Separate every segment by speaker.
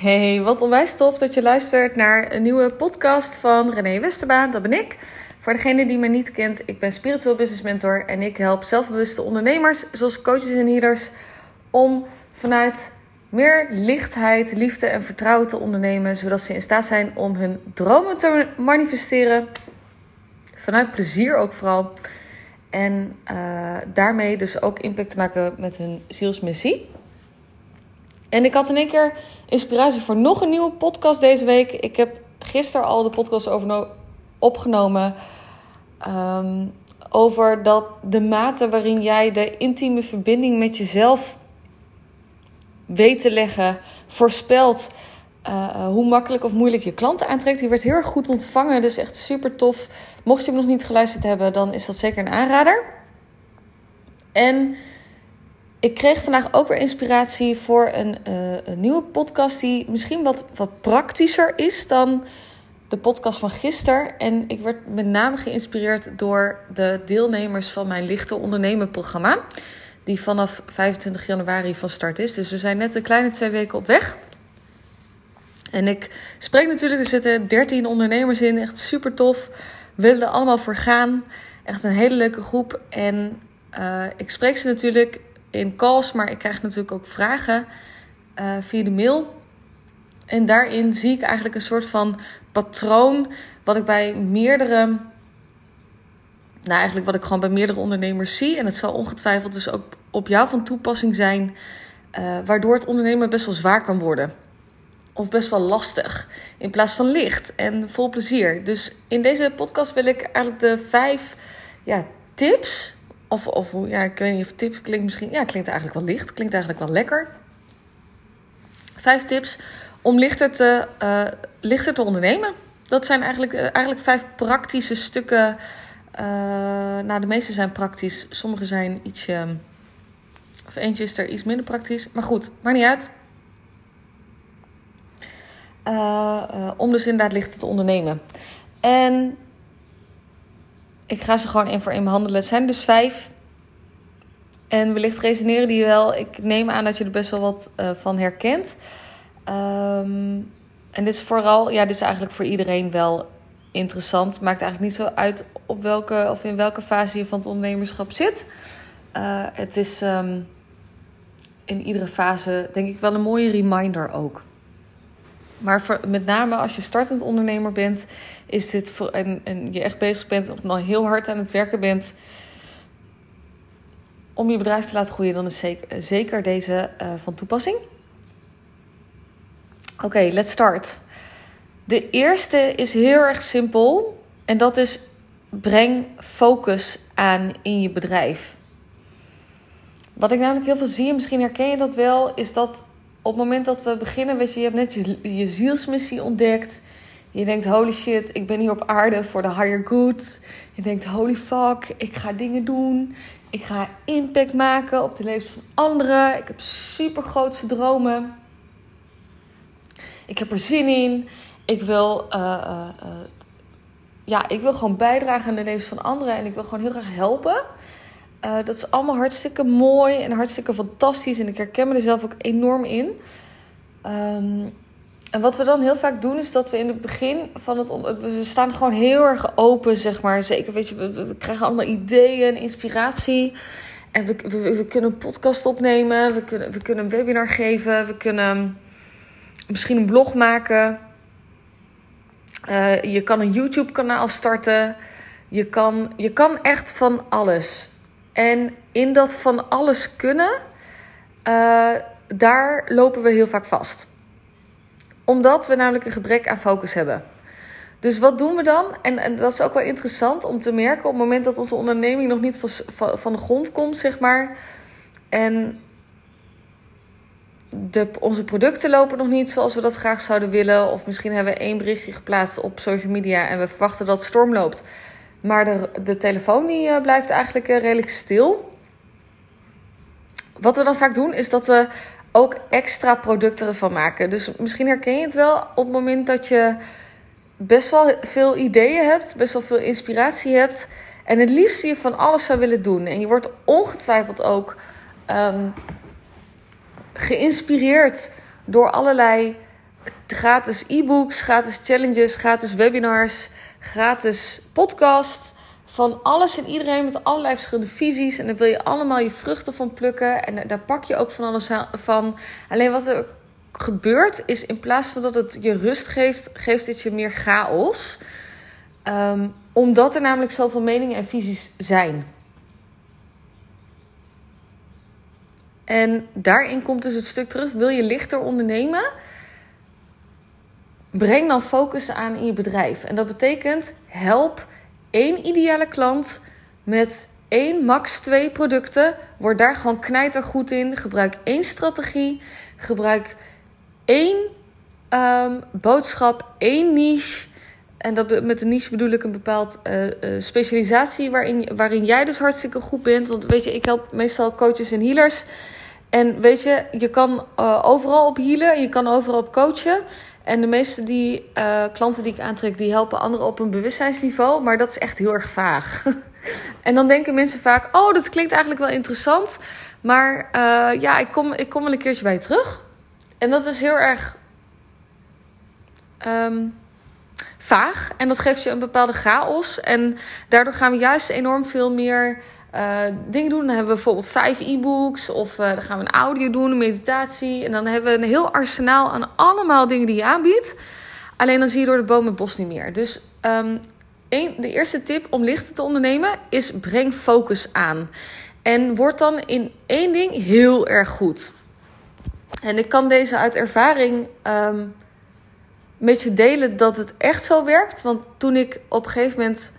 Speaker 1: Hey, wat onwijs tof dat je luistert naar een nieuwe podcast van René Westerbaan. Dat ben ik. Voor degene die me niet kent, ik ben spiritueel business mentor en ik help zelfbewuste ondernemers, zoals coaches en healers, om vanuit meer lichtheid, liefde en vertrouwen te ondernemen, zodat ze in staat zijn om hun dromen te manifesteren. Vanuit plezier ook vooral. En uh, daarmee dus ook impact te maken met hun zielsmissie. En ik had in één keer inspiratie voor nog een nieuwe podcast deze week. Ik heb gisteren al de podcast over opgenomen. Um, over dat de mate waarin jij de intieme verbinding met jezelf weet te leggen, voorspelt uh, hoe makkelijk of moeilijk je klanten aantrekt. Die werd heel erg goed ontvangen, dus echt super tof. Mocht je hem nog niet geluisterd hebben, dan is dat zeker een aanrader. En ik kreeg vandaag ook weer inspiratie voor een, uh, een nieuwe podcast die misschien wat, wat praktischer is dan de podcast van gisteren. En ik werd met name geïnspireerd door de deelnemers van mijn Lichte Ondernemen programma. Die vanaf 25 januari van start is. Dus we zijn net een kleine twee weken op weg. En ik spreek natuurlijk, er zitten 13 ondernemers in. Echt super tof. We willen er allemaal voor gaan. Echt een hele leuke groep. En uh, ik spreek ze natuurlijk in calls, maar ik krijg natuurlijk ook vragen uh, via de mail. En daarin zie ik eigenlijk een soort van patroon wat ik bij meerdere, nou eigenlijk wat ik gewoon bij meerdere ondernemers zie. En het zal ongetwijfeld dus ook op jou van toepassing zijn, uh, waardoor het ondernemen best wel zwaar kan worden. Of best wel lastig, in plaats van licht en vol plezier. Dus in deze podcast wil ik eigenlijk de vijf ja, tips of, of ja, ik weet niet of tip klinkt misschien. Ja, klinkt eigenlijk wel licht. Klinkt eigenlijk wel lekker. Vijf tips om lichter te, uh, lichter te ondernemen. Dat zijn eigenlijk, uh, eigenlijk vijf praktische stukken. Uh, nou, de meeste zijn praktisch. Sommige zijn ietsje. Of eentje is er iets minder praktisch. Maar goed, maakt niet uit. om dus inderdaad lichter te ondernemen. En ik ga ze gewoon één voor één behandelen. Het zijn dus vijf. En wellicht resoneren die wel. Ik neem aan dat je er best wel wat uh, van herkent. Um, en dit is vooral, ja, dit is eigenlijk voor iedereen wel interessant. Maakt eigenlijk niet zo uit op welke of in welke fase je van het ondernemerschap zit. Uh, het is um, in iedere fase, denk ik, wel een mooie reminder ook. Maar voor, met name als je startend ondernemer bent, is dit voor, en, je echt bezig bent of nog heel hard aan het werken bent om je bedrijf te laten groeien, dan is zeker, deze uh, van toepassing. Oké, let's start. De eerste is heel erg simpel en dat is breng focus aan in je bedrijf. Wat ik namelijk heel veel zie, en misschien herken je dat wel, is dat op het moment dat we beginnen, weet je, je hebt net je, je zielsmissie ontdekt. Je denkt, holy shit, ik ben hier op aarde voor de higher good. Je denkt, holy fuck, ik ga dingen doen. Ik ga impact maken op de levens van anderen. Ik heb super grootse dromen. Ik heb er zin in. Ik wil, uh, uh, uh, ja, ik wil gewoon bijdragen aan de levens van anderen. En ik wil gewoon heel graag helpen. Dat is allemaal hartstikke mooi en hartstikke fantastisch. En ik herken me er zelf ook enorm in. Um, en wat we dan heel vaak doen, is dat we in het begin van het. We staan gewoon heel erg open, zeg maar. Zeker, weet je, we, krijgen allemaal ideeën, inspiratie. En we, we, kunnen een podcast opnemen, we kunnen, we kunnen een webinar geven, we kunnen misschien een blog maken. Uh, je kan een YouTube-kanaal starten. Je kan, je kan echt van alles. En in dat van alles kunnen, uh, daar lopen we heel vaak vast omdat we namelijk een gebrek aan focus hebben. Dus wat doen we dan? En, en, dat is ook wel interessant om te merken op het moment dat onze onderneming nog niet van, van de grond komt, zeg maar. En de, onze producten lopen nog niet zoals we dat graag zouden willen. Of misschien hebben we één berichtje geplaatst op social media en we verwachten dat het storm loopt. Maar de, de telefoon die, uh, blijft eigenlijk uh, redelijk stil. Wat we dan vaak doen is dat we ook extra producten ervan maken. Dus misschien herken je het wel op het moment dat je best wel veel ideeën hebt, best wel veel inspiratie hebt. En het liefst je van alles zou willen doen. En je wordt ongetwijfeld ook um, geïnspireerd door allerlei gratis e-books, gratis challenges, gratis webinars, gratis podcast. Van alles en iedereen met allerlei verschillende visies. En daar wil je allemaal je vruchten van plukken. En daar pak je ook van alles van. Alleen wat er gebeurt is in plaats van dat het je rust geeft, geeft het je meer chaos. Ehm, omdat er namelijk zoveel meningen en visies zijn. En daarin komt dus het stuk terug: wil je lichter ondernemen? Breng dan focus aan in je bedrijf. En dat betekent help één ideale klant met één, max twee producten. Word daar gewoon knijtergoed in. Gebruik één strategie. Gebruik één um, boodschap, één niche. En dat, met een niche bedoel ik een bepaald uh, uh, specialisatie waarin, waarin jij dus hartstikke goed bent. Want weet je, ik help meestal coaches en healers. En weet je, je kan uh, overal op healen, je kan overal op coachen. En de meeste die, klanten die ik aantrek, die helpen anderen op een bewustzijnsniveau. Maar dat is echt heel erg vaag. en dan denken mensen vaak, oh, dat klinkt eigenlijk wel interessant. Maar ja, ik kom, ik kom wel een keertje bij je terug. En dat is heel erg um, vaag. En dat geeft je een bepaalde chaos. En daardoor gaan we juist enorm veel meer uh, dingen doen. Dan hebben we bijvoorbeeld vijf e-books. Of uh, dan gaan we een audio doen, een meditatie. En dan hebben we een heel arsenaal aan allemaal dingen die je aanbiedt. Alleen dan zie je door de boom het bos niet meer. Dus een, de eerste tip om lichter te ondernemen is breng focus aan. En word dan in één ding heel erg goed. En ik kan deze uit ervaring um, met je delen dat het echt zo werkt. Want toen ik op een gegeven moment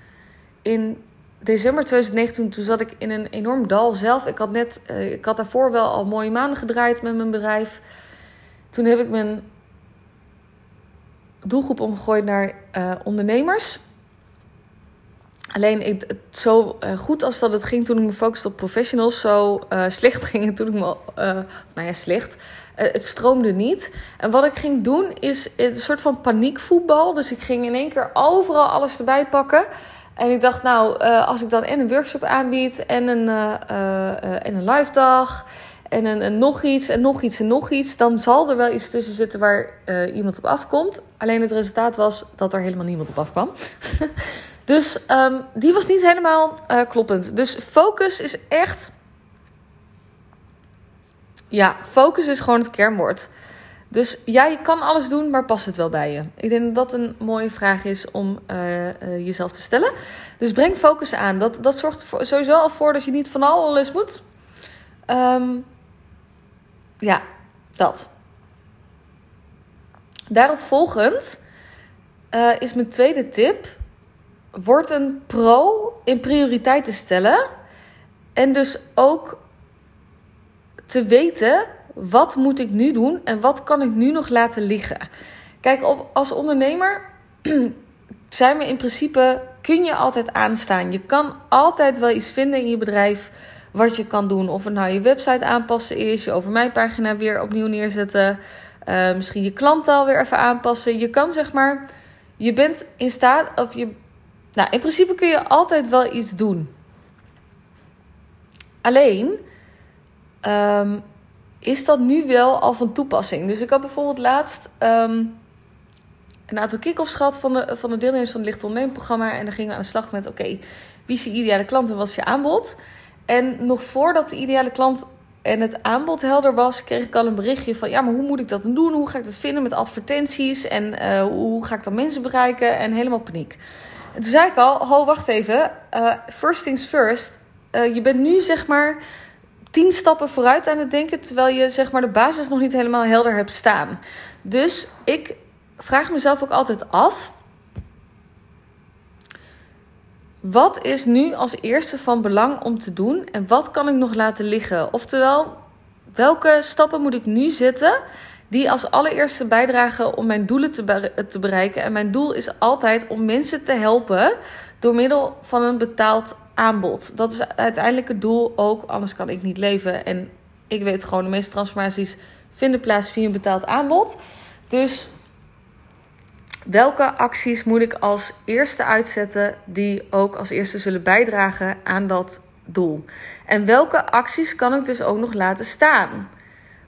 Speaker 1: in december 2019, toen zat ik in een enorm dal zelf. Ik had net, uh, ik had daarvoor wel al mooie maanden gedraaid met mijn bedrijf. Toen heb ik mijn doelgroep omgegooid naar uh, ondernemers. Alleen ik, zo uh, goed als dat het ging toen ik me focuste op professionals, zo slecht ging het toen ik me. Nou ja, slecht. het stroomde niet. En wat ik ging doen is een soort van paniekvoetbal. Dus ik ging in één keer overal alles erbij pakken. En ik dacht, nou, als ik dan en een workshop aanbied en een, en een live dag. En een, een, nog iets en nog iets en nog iets. Dan zal er wel iets tussen zitten waar iemand op afkomt. Alleen het resultaat was dat er helemaal niemand op afkwam. Dus um, die was niet helemaal uh, kloppend. Dus focus is echt. Ja, focus is gewoon het kernwoord. Dus ja, je kan alles doen, maar past het wel bij je? Ik denk dat dat een mooie vraag is om uh, uh, jezelf te stellen. Dus breng focus aan. Dat, dat zorgt er sowieso al voor dat je niet van alles moet. Um, ja, dat. Daarop volgend is mijn tweede tip Word een pro in prioriteiten stellen. En dus ook te weten wat moet ik nu doen en wat kan ik nu nog laten liggen. Kijk, op, als ondernemer zijn we in principe, kun je altijd aanstaan. Je kan altijd wel iets vinden in je bedrijf wat je kan doen. Of het nou je website aanpassen is, je over mijn pagina weer opnieuw neerzetten. Uh, misschien je klanttaal weer even aanpassen. Je kan zeg maar, je bent in staat, of je nou, in principe kun je altijd wel iets doen. Alleen um, is dat nu wel al van toepassing. Dus ik had bijvoorbeeld laatst um, een aantal kick-offs gehad van de, van de deelnemers van het Licht Ondernemen programma. En dan gingen we aan de slag met: oké, wie is je ideale klant en wat is je aanbod? En nog voordat de ideale klant en het aanbod helder was, kreeg ik al een berichtje van: ja, maar hoe moet ik dat doen? Hoe ga ik dat vinden met advertenties? En uh, hoe ga ik dan mensen bereiken? En helemaal paniek. En toen zei ik al, ho, wacht even. Uh, first things first. Uh, je bent nu zeg maar tien stappen vooruit aan het denken, terwijl je zeg maar de basis nog niet helemaal helder hebt staan. Dus ik vraag mezelf ook altijd af. Wat is nu als eerste van belang om te doen en wat kan ik nog laten liggen? Oftewel, welke stappen moet ik nu zetten die als allereerste bijdragen om mijn doelen te, bereiken. En mijn doel is altijd om mensen te helpen door middel van een betaald aanbod. Dat is uiteindelijk het doel ook, anders kan ik niet leven. En ik weet gewoon, de meeste transformaties vinden plaats via een betaald aanbod. Dus welke acties moet ik als eerste uitzetten die ook als eerste zullen bijdragen aan dat doel? En welke acties kan ik dus ook nog laten staan?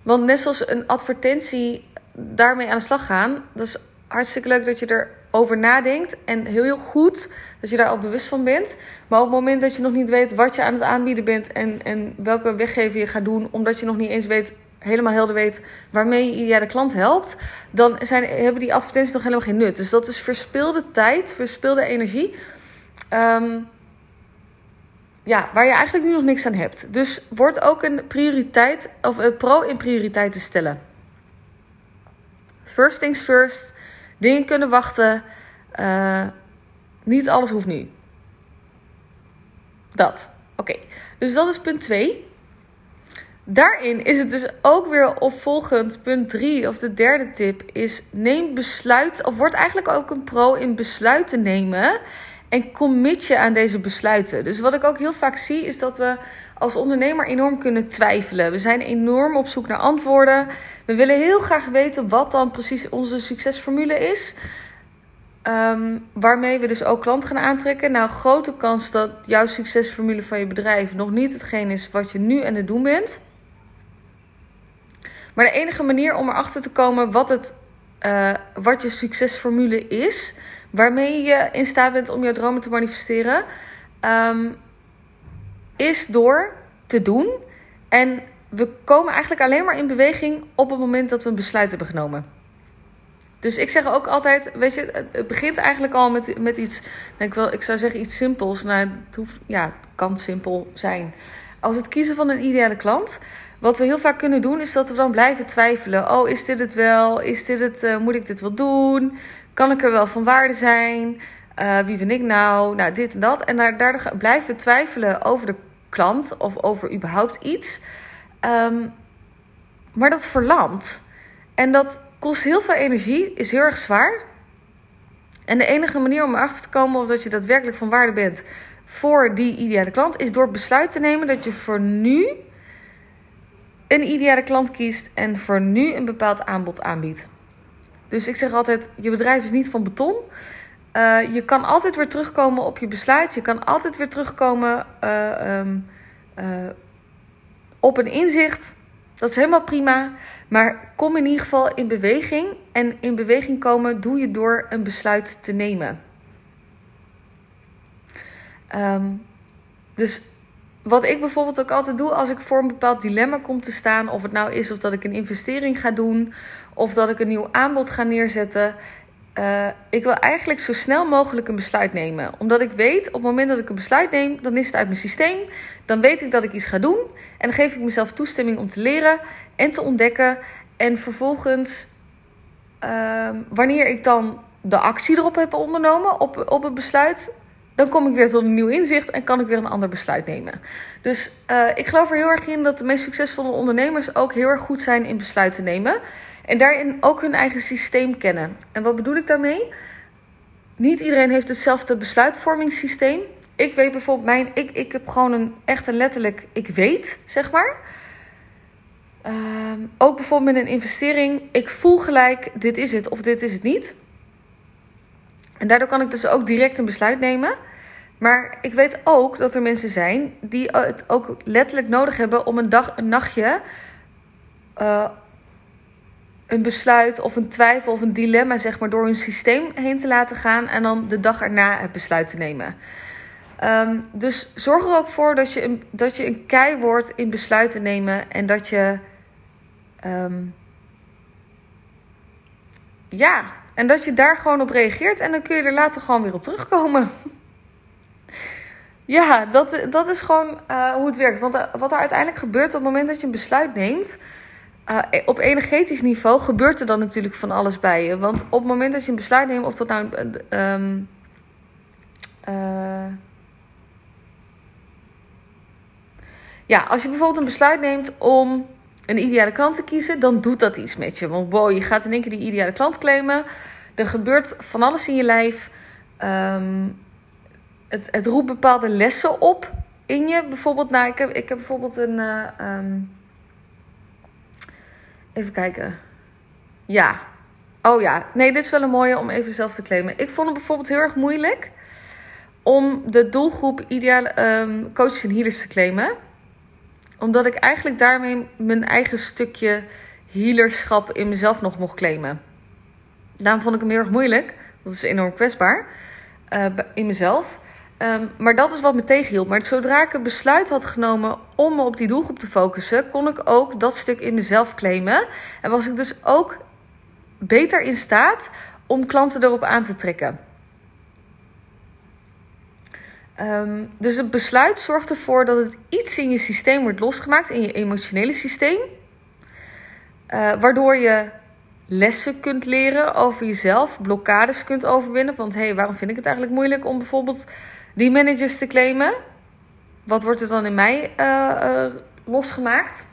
Speaker 1: Want net zoals een advertentie daarmee aan de slag gaan. Dat is hartstikke leuk dat je erover nadenkt. En heel, heel goed dat je daar al bewust van bent. Maar op het moment dat je nog niet weet wat je aan het aanbieden bent en, en welke weggever je gaat doen, omdat je nog niet eens weet helemaal helder weet waarmee je ideale klant helpt, dan zijn, hebben die advertenties nog helemaal geen nut. Dus dat is verspilde tijd, verspilde energie. Ehm, ja, waar je eigenlijk nu nog niks aan hebt. Dus wordt ook een prioriteit, of een pro in prioriteit te stellen. First things first. Dingen kunnen wachten. Uh, niet alles hoeft nu. Dat. Oké. Dus dat is punt 2. Daarin is het dus ook weer opvolgend. Punt 3 of de derde tip is neem besluit. Of wordt eigenlijk ook een pro in besluiten nemen. En commit je aan deze besluiten. Dus wat ik ook heel vaak zie is dat we als ondernemer enorm kunnen twijfelen. We zijn enorm op zoek naar antwoorden. We willen heel graag weten wat dan precies onze succesformule is. Ehm, waarmee we dus ook klanten gaan aantrekken. Nou, grote kans dat jouw succesformule van je bedrijf nog niet hetgeen is wat je nu aan het doen bent. Maar de enige manier om erachter te komen wat, het, uh, wat je succesformule is, waarmee je in staat bent om je dromen te manifesteren, um, is door te doen. En we komen eigenlijk alleen maar in beweging op het moment dat we een besluit hebben genomen. Dus ik zeg ook altijd, weet je, het begint eigenlijk al met, met iets, ik, wil, ik zou zeggen iets simpels. Nou, het, hoeft, ja, het kan simpel zijn. Als het kiezen van een ideale klant, wat we heel vaak kunnen doen, is dat we dan blijven twijfelen. Oh, is dit het wel? Is dit het? Uh, moet ik dit wel doen? Kan ik er wel van waarde zijn? Uh, wie ben ik nou? Nou, dit en dat. En daar, daardoor blijven we twijfelen over de klant of over überhaupt iets. Um, maar dat verlamt. En dat kost heel veel energie, is heel erg zwaar. En de enige manier om erachter te komen of dat je daadwerkelijk van waarde bent voor die ideale klant, is door besluit te nemen dat je voor nu een ideale klant kiest en voor nu een bepaald aanbod aanbiedt. Dus ik zeg altijd: je bedrijf is niet van beton. Uh, je kan altijd weer terugkomen op je besluit. Je kan altijd weer terugkomen uh, um, uh, op een inzicht. Dat is helemaal prima. Maar kom in ieder geval in beweging. En in beweging komen doe je door een besluit te nemen. Um, dus wat ik bijvoorbeeld ook altijd doe als ik voor een bepaald dilemma kom te staan, of het nou is of dat ik een investering ga doen, of dat ik een nieuw aanbod ga neerzetten. Uh, ik wil eigenlijk zo snel mogelijk een besluit nemen. Omdat ik weet, op het moment dat ik een besluit neem, dan is het uit mijn systeem. Dan weet ik dat ik iets ga doen. En dan geef ik mezelf toestemming om te leren en te ontdekken. En vervolgens, uh, wanneer ik dan de actie erop heb ondernomen, op, op het besluit, dan kom ik weer tot een nieuw inzicht en kan ik weer een ander besluit nemen. Dus uh, ik geloof er heel erg in dat de meest succesvolle ondernemers ook heel erg goed zijn in besluiten nemen. En daarin ook hun eigen systeem kennen. En wat bedoel ik daarmee? Niet iedereen heeft hetzelfde besluitvormingssysteem. Ik weet bijvoorbeeld, mijn, ik, ik heb gewoon een echt een letterlijk, ik weet, zeg maar. Uh, ook bijvoorbeeld met een investering. Ik voel gelijk, dit is het of dit is het niet. En daardoor kan ik dus ook direct een besluit nemen. Maar ik weet ook dat er mensen zijn die het ook letterlijk nodig hebben om een dag, een nachtje, uh, een besluit of een twijfel of een dilemma, zeg maar, door hun systeem heen te laten gaan en dan de dag erna het besluit te nemen. Um, dus zorg er ook voor dat je een, dat je een kei wordt in besluiten nemen en dat je. Um, ja, en dat je daar gewoon op reageert en dan kun je er later gewoon weer op terugkomen. ja, dat, dat is gewoon uh, hoe het werkt. Want uh, wat er uiteindelijk gebeurt op het moment dat je een besluit neemt. Uh, op energetisch niveau gebeurt er dan natuurlijk van alles bij je. Want op het moment dat je een besluit neemt, of dat nou. Um, ja, als je bijvoorbeeld een besluit neemt om een ideale klant te kiezen, dan doet dat iets met je. Want wow, je gaat in één keer die ideale klant claimen. Er gebeurt van alles in je lijf. Um, het, het roept bepaalde lessen op in je. Bijvoorbeeld, nou, ik heb, ik heb bijvoorbeeld een. Um, even kijken. Ja. Oh ja. Nee, dit is wel een mooie om even zelf te claimen. Ik vond het bijvoorbeeld heel erg moeilijk om de doelgroep ideale um, coaches en healers te claimen omdat ik eigenlijk daarmee mijn eigen stukje healerschap in mezelf nog mocht claimen. Daarom vond ik hem heel erg moeilijk. Dat is enorm kwetsbaar uh, in mezelf. Um, maar dat is wat me tegenhield. Maar zodra ik een besluit had genomen om me op die doelgroep te focussen, kon ik ook dat stuk in mezelf claimen. En was ik dus ook beter in staat om klanten erop aan te trekken. Um, dus het besluit zorgt ervoor dat het iets in je systeem wordt losgemaakt, in je emotionele systeem. Uh, waardoor je lessen kunt leren over jezelf, blokkades kunt overwinnen. Want hé, hey, waarom vind ik het eigenlijk moeilijk om bijvoorbeeld die managers te claimen? Wat wordt er dan in mij uh, uh, losgemaakt?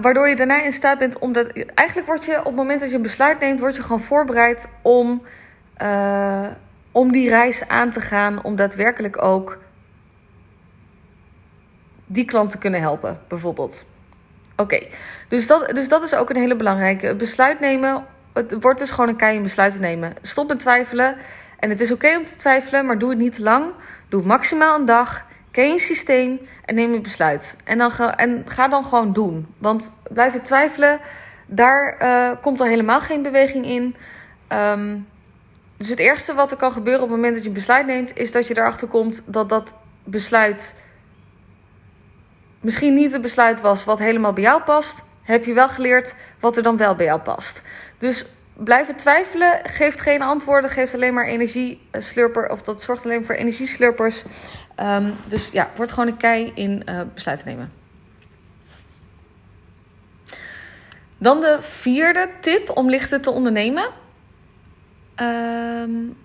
Speaker 1: waardoor je daarna in staat bent om dat. Eigenlijk word je op het moment dat je een besluit neemt, word je gewoon voorbereid om om die reis aan te gaan, om daadwerkelijk ook die klant te kunnen helpen, bijvoorbeeld. Oké, dus, dat, dus dat is ook een hele belangrijke. Besluit nemen, het wordt dus gewoon een kei besluit te nemen. Stop met twijfelen. En het is oké om te twijfelen, maar doe het niet te lang. Doe maximaal een dag. Ken je systeem en neem je besluit. En, dan ga, en ga dan gewoon doen. Want blijven twijfelen, daar uh, komt al helemaal geen beweging in. Um, dus het eerste wat er kan gebeuren op het moment dat je een besluit neemt, is dat je erachter komt dat dat besluit misschien niet het besluit was wat helemaal bij jou past. Heb je wel geleerd wat er dan wel bij jou past. Dus blijven twijfelen geeft geen antwoorden, geeft alleen maar energieslurper. Of dat zorgt alleen voor energieslurpers. Um, dus ja, wordt gewoon een kei in uh, besluiten nemen. Dan de vierde tip om lichter te ondernemen. Um,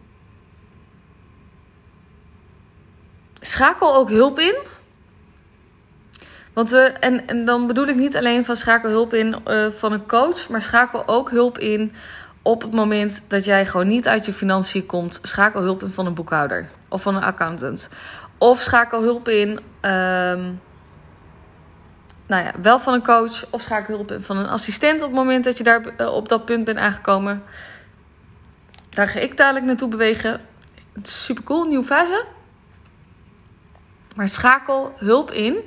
Speaker 1: schakel ook hulp in. Want we, en, en dan bedoel ik niet alleen van schakel hulp in uh, van een coach, maar schakel ook hulp in op het moment dat jij gewoon niet uit je financiën komt. Schakel hulp in van een boekhouder of van een accountant. Of schakel hulp in, um, nou ja, wel van een coach. Of schakel hulp in van een assistent op het moment dat je daar uh, op dat punt bent aangekomen. Daar ga ik dadelijk naartoe bewegen. Super cool, nieuwe fase. Maar schakel hulp in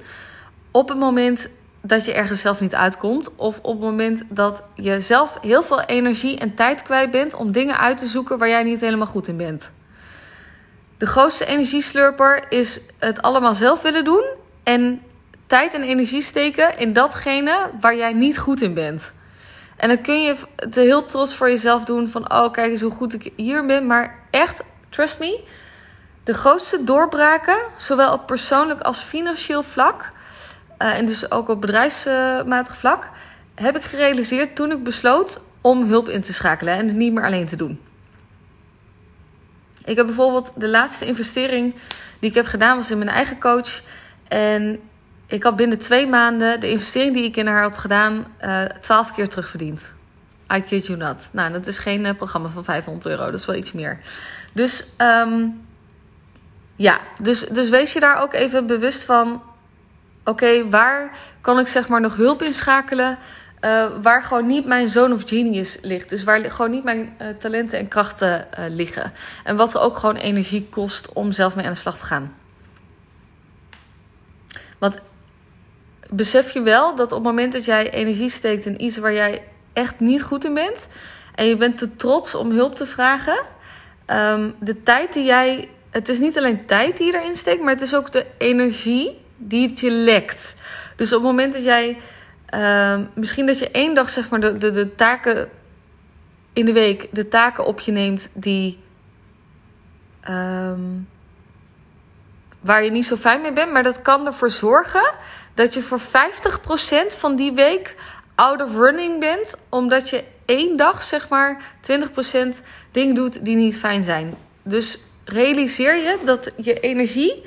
Speaker 1: op het moment dat je ergens zelf niet uitkomt. Of op het moment dat je zelf heel veel energie en tijd kwijt bent om dingen uit te zoeken waar jij niet helemaal goed in bent. De grootste energieslurper is het allemaal zelf willen doen en tijd en energie steken in datgene waar jij niet goed in bent. En dan kun je het heel trots voor jezelf doen van... oh, kijk eens hoe goed ik hier ben. Maar echt, trust me... de grootste doorbraken, zowel op persoonlijk als financieel vlak... Uh, en dus ook op bedrijfsmatig vlak... heb ik gerealiseerd toen ik besloot om hulp in te schakelen... en het niet meer alleen te doen. Ik heb bijvoorbeeld de laatste investering die ik heb gedaan... was in mijn eigen coach... En ik had binnen twee maanden de investering die ik in haar had gedaan, uh, twaalf keer terugverdiend. I kid you not. Nou, dat is geen uh, programma van 500 euro, dat is wel iets meer. Dus um, ja, dus, dus wees je daar ook even bewust van. Oké, waar kan ik zeg maar nog hulp inschakelen? Uh, waar gewoon niet mijn zone of genius ligt. Dus waar gewoon niet mijn uh, talenten en krachten uh, liggen. En wat er ook gewoon energie kost om zelf mee aan de slag te gaan. Want besef je wel dat op het moment dat jij energie steekt in iets waar jij echt niet goed in bent. En je bent te trots om hulp te vragen. Um, de tijd die jij. Het is niet alleen tijd die je erin steekt, maar het is ook de energie die het je lekt. Dus op het moment dat jij. Um, misschien dat je één dag zeg maar de, de, de taken in de week, de taken op je neemt die. Um, waar je niet zo fijn mee bent. Maar dat kan ervoor zorgen dat je voor 50% van die week out of running bent. Omdat je één dag, zeg maar, 20% dingen doet die niet fijn zijn. Dus realiseer je dat je energie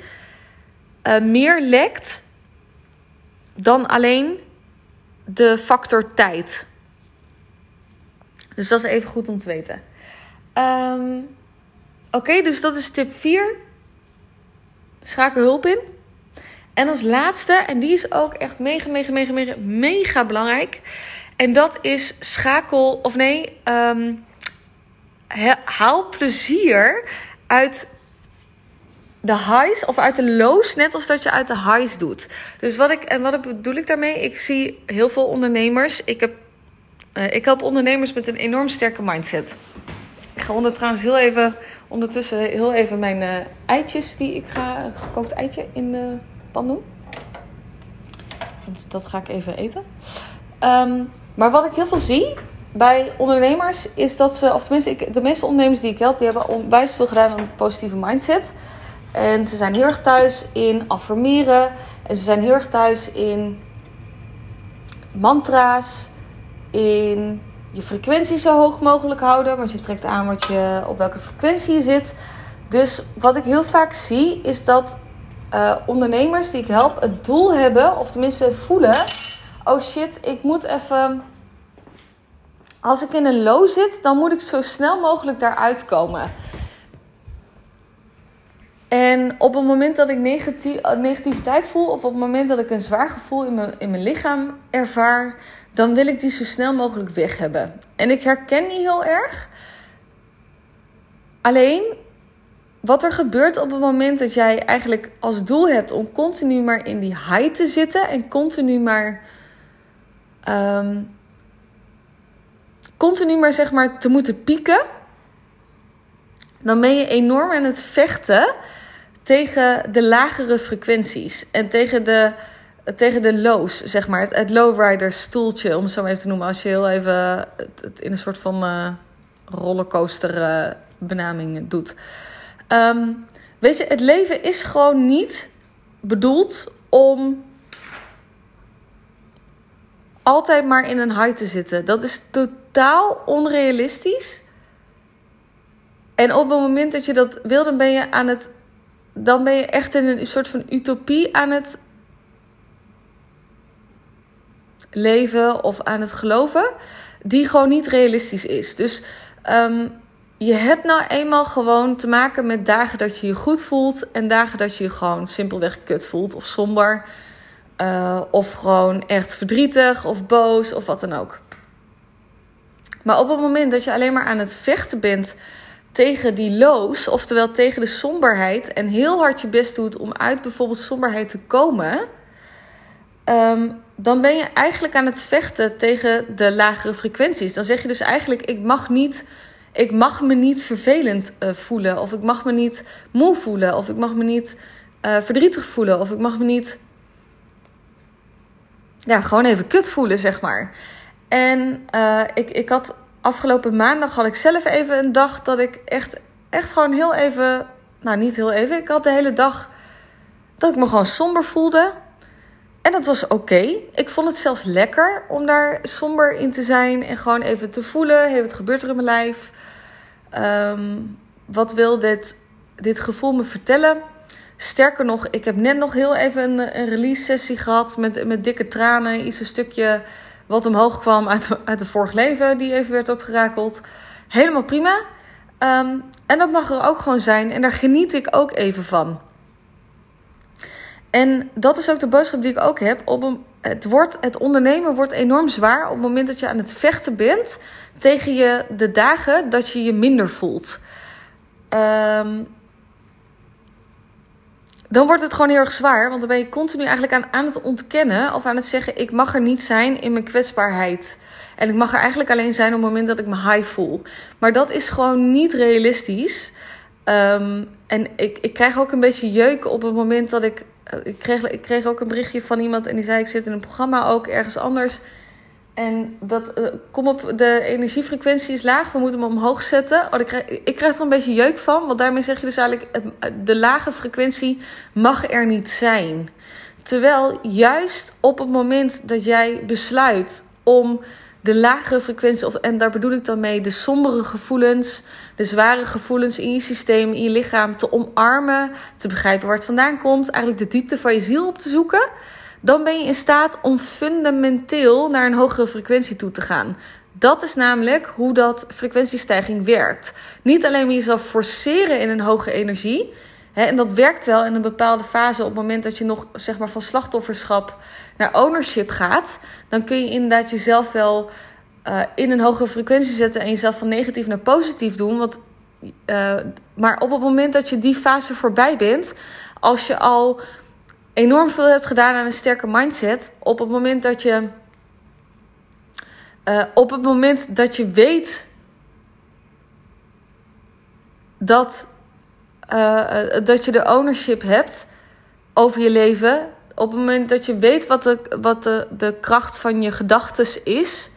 Speaker 1: uh, meer lekt dan alleen de factor tijd. Dus dat is even goed om te weten. Um, Oké, dus dat is tip 4. Schakel hulp in. En als laatste, en die is ook echt mega, mega, mega, mega, mega belangrijk. En dat is schakel, of nee, um, haal plezier uit de highs of uit de lows, net als dat je uit de highs doet. Dus wat ik, en wat bedoel ik daarmee? Ik zie heel veel ondernemers. Ik, heb, uh, ik help ondernemers met een enorm sterke mindset. Ik ga onder, trouwens heel even, ondertussen heel even mijn uh, eitjes die ik ga, gekookt eitje in de pan doen. Want dat ga ik even eten. Um, maar wat ik heel veel zie bij ondernemers is dat ze, of tenminste, de meeste ondernemers die ik help, die hebben onwijs veel gedaan aan een positieve mindset. En ze zijn heel erg thuis in affirmeren. En ze zijn heel erg thuis in mantra's. In je frequentie zo hoog mogelijk houden. Want je trekt aan wat je, op welke frequentie je zit. Dus wat ik heel vaak zie is dat uh, ondernemers die ik help het doel hebben, of tenminste voelen: oh shit, ik moet even. Als ik in een low zit, dan moet ik zo snel mogelijk daaruit komen. En op het moment dat ik negativiteit voel, of op het moment dat ik een zwaar gevoel in mijn, in mijn lichaam ervaar, dan wil ik die zo snel mogelijk weg hebben. En ik herken die heel erg. Alleen, wat er gebeurt op het moment dat jij eigenlijk als doel hebt om continu maar in die high te zitten en continu maar. Um, continu maar zeg maar te moeten pieken. Dan ben je enorm aan het vechten tegen de lagere frequenties en tegen de, tegen de lows, zeg maar. Het, lowrider stoeltje, om het zo even te noemen. Als je heel even het, in een soort van uh, rollercoaster uh, benaming doet. Um, weet je, het leven is gewoon niet bedoeld om altijd maar in een high te zitten. Dat is totaal onrealistisch. En op het moment dat je dat wil, dan ben je aan het dan ben je echt in een soort van utopie aan het leven of aan het geloven, die gewoon niet realistisch is. Dus um, je hebt nou eenmaal gewoon te maken met dagen dat je je goed voelt en dagen dat je je gewoon simpelweg kut voelt of somber. Uh, of gewoon echt verdrietig of boos of wat dan ook. Maar op het moment dat je alleen maar aan het vechten bent tegen die lows, oftewel tegen de somberheid, en heel hard je best doet om uit bijvoorbeeld somberheid te komen, um, dan ben je eigenlijk aan het vechten tegen de lagere frequenties. Dan zeg je dus eigenlijk: ik mag niet. Ik mag me niet vervelend uh, voelen, of ik mag me niet moe voelen, of ik mag me niet uh, verdrietig voelen, of ik mag me niet. Ja, gewoon even kut voelen, zeg maar. En uh, ik, ik had afgelopen maandag had ik zelf even een dag dat ik echt, echt gewoon heel even. Nou, niet heel even. Ik had de hele dag dat ik me gewoon somber voelde. En dat was oké. Ik vond het zelfs lekker om daar somber in te zijn en gewoon even te voelen: hey, wat gebeurt er in mijn lijf? Um, wat wil dit, dit gevoel me vertellen? Sterker nog, ik heb net nog heel even een, een release sessie gehad met, met dikke tranen. Iets een stukje wat omhoog kwam uit, uit het vorige leven, die even werd opgerakeld. Helemaal prima. Um, en dat mag er ook gewoon zijn. En daar geniet ik ook even van. En dat is ook de boodschap die ik ook heb. Op een, het, wordt, het ondernemen wordt enorm zwaar op het moment dat je aan het vechten bent tegen je de dagen dat je je minder voelt. Um, dan wordt het gewoon heel erg zwaar. Want dan ben je continu eigenlijk aan, aan het ontkennen of aan het zeggen: ik mag er niet zijn in mijn kwetsbaarheid. En ik mag er eigenlijk alleen zijn op het moment dat ik me high voel. Maar dat is gewoon niet realistisch. Um, en ik, ik krijg ook een beetje jeuk op het moment dat ik. Eh, ik kreeg, ik kreeg ook een berichtje van iemand en die zei: Ik zit in een programma ook ergens anders. En dat, uh, kom op, de energiefrequentie is laag, we moeten hem omhoog zetten. Oh, ik, krijg, ik krijg er een beetje jeuk van, want daarmee zeg je dus eigenlijk... de lage frequentie mag er niet zijn. Terwijl juist op het moment dat jij besluit om de lagere frequentie... Of, en daar bedoel ik dan mee de sombere gevoelens, de zware gevoelens in je systeem, in je lichaam... te omarmen, te begrijpen waar het vandaan komt... eigenlijk de diepte van je ziel op te zoeken dan ben je in staat om fundamenteel naar een hogere frequentie toe te gaan. Dat is namelijk hoe dat frequentiestijging werkt. Niet alleen maar jezelf forceren in een hoge energie. Hè, en dat werkt wel in een bepaalde fase. Op het moment dat je nog zeg maar, van slachtofferschap naar ownership gaat. Dan kun je inderdaad jezelf wel uh, in een hogere frequentie zetten. En jezelf van negatief naar positief doen. Want uh, maar op het moment dat je die fase voorbij bent, als je al enorm veel hebt gedaan aan een sterke mindset, op het moment dat je, uh, op het moment dat je weet dat, uh, dat je de ownership hebt over je leven, op het moment dat je weet wat de, wat de, de kracht van je gedachten is,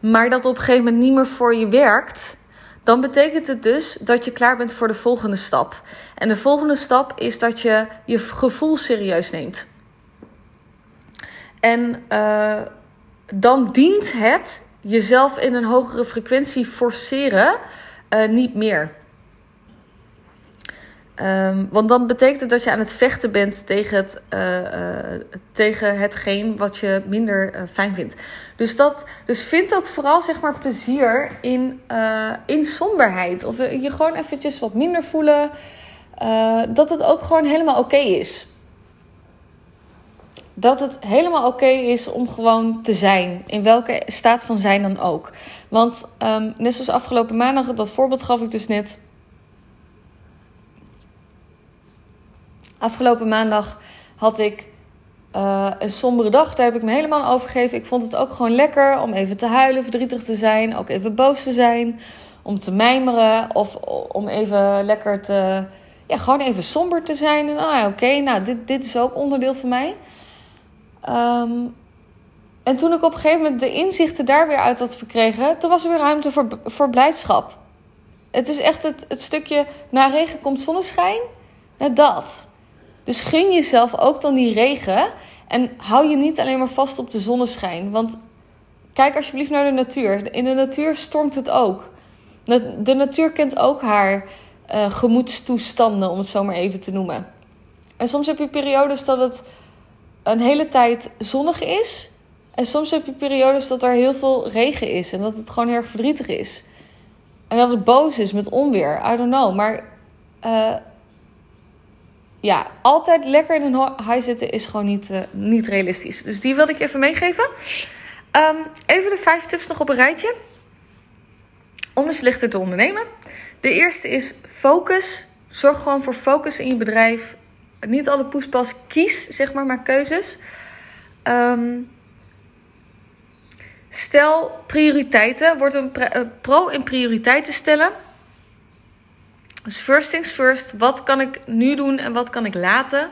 Speaker 1: maar dat op een gegeven moment niet meer voor je werkt, dan betekent het dus dat je klaar bent voor de volgende stap. En de volgende stap is dat je je gevoel serieus neemt. En uh, dan dient het jezelf in een hogere frequentie forceren uh, niet meer. Um, want dan betekent het dat je aan het vechten bent tegen, het, uh, uh, tegen hetgeen wat je minder uh, fijn vindt. Dus, dat, dus vind ook vooral zeg maar, plezier in, in somberheid. Of je gewoon eventjes wat minder voelen. dat het ook gewoon helemaal oké is. Dat het helemaal oké is om gewoon te zijn. In welke staat van zijn dan ook. Want um, net zoals afgelopen maandag, dat voorbeeld gaf ik dus net Afgelopen maandag had ik uh, een sombere dag. Daar heb ik me helemaal overgegeven. Ik vond het ook gewoon lekker om even te huilen, verdrietig te zijn. Ook even boos te zijn. Om te mijmeren. Of om even lekker te. Ja, gewoon even somber te zijn. En ah, oké, nou, dit, dit is ook onderdeel van mij. Um, en toen ik op een gegeven moment de inzichten daar weer uit had verkregen, toen was er weer ruimte voor, voor blijdschap. Het is echt het, het stukje na regen komt zonneschijn. Dat. Dus gun jezelf ook dan die regen. En hou je niet alleen maar vast op de zonneschijn. Want kijk alsjeblieft naar de natuur. In de natuur stormt het ook. De, natuur kent ook haar uh, gemoedstoestanden, om het zo maar even te noemen. En soms heb je periodes dat het een hele tijd zonnig is. En soms heb je periodes dat er heel veel regen is. En dat het gewoon heel erg verdrietig is. En dat het boos is met onweer. I don't know. Maar uh, ja, altijd lekker in een high zitten is gewoon niet, uh, niet realistisch. Dus die wilde ik even meegeven. Um, even de vijf tips nog op een rijtje. Om dus lichter te ondernemen. De eerste is focus. Zorg gewoon voor focus in je bedrijf. Niet alle poespas. Kies, zeg maar, maar keuzes. Um, stel prioriteiten. Word een pro in prioriteiten stellen. Dus first things first, wat kan ik nu doen en wat kan ik laten?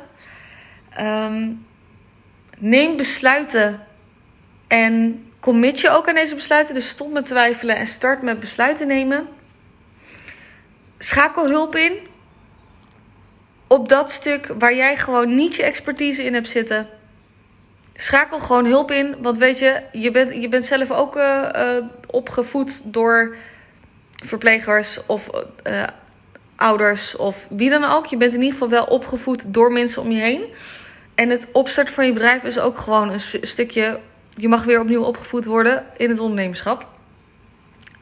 Speaker 1: Um, neem besluiten en commit je ook aan deze besluiten. Dus stop met twijfelen en start met besluiten nemen. Schakel hulp in op dat stuk waar jij gewoon niet je expertise in hebt zitten. Schakel gewoon hulp in, want weet je, je bent, je bent zelf ook uh, uh, opgevoed door verplegers of uh, ouders of wie dan ook. Je bent in ieder geval wel opgevoed door mensen om je heen. En het opstarten van je bedrijf is ook gewoon een stukje. Je mag weer opnieuw opgevoed worden in het ondernemerschap.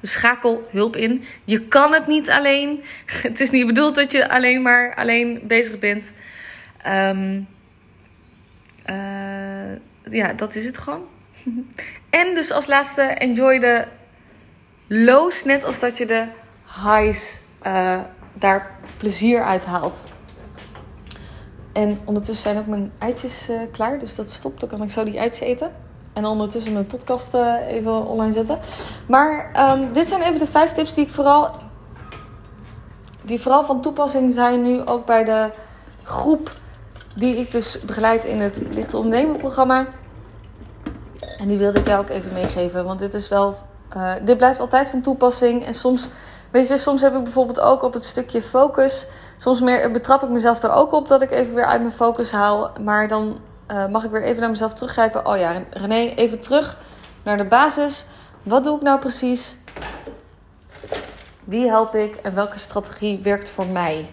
Speaker 1: Dus schakel hulp in. Je kan het niet alleen. Het is niet bedoeld dat je alleen maar alleen bezig bent. Um, uh, ja, dat is het gewoon. en dus als laatste, enjoy de lows net als dat je de highs uh, daar plezier uit haalt. En ondertussen zijn ook mijn eitjes uh, klaar, dus dat stopt. Dan kan ik zo die eitjes eten. En ondertussen mijn podcast uh, even online zetten. Maar um, dit zijn even de vijf tips die ik vooral, die vooral van toepassing zijn nu ook bij de groep die ik dus begeleid in het Lichte Ondernemen programma. En die wilde ik jou ook even meegeven, want dit is wel, uh, dit blijft altijd van toepassing. En soms Weet je, soms heb ik bijvoorbeeld ook op het stukje focus. Soms meer, betrap ik mezelf er ook op dat ik even weer uit mijn focus haal. Maar dan uh, mag ik weer even naar mezelf teruggrijpen. Oh ja, René, even terug naar de basis. Wat doe ik nou precies? Wie help ik en welke strategie werkt voor mij?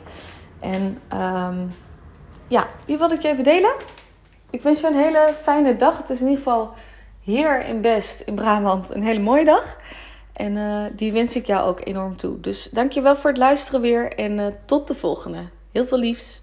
Speaker 1: En um, ja, die wilde ik je even delen. Ik wens je een hele fijne dag. Het is in ieder geval hier in Best in Brabant een hele mooie dag. En uh, die wens ik jou ook enorm toe. Dus dankjewel voor het luisteren weer en uh, tot de volgende. Heel veel liefs.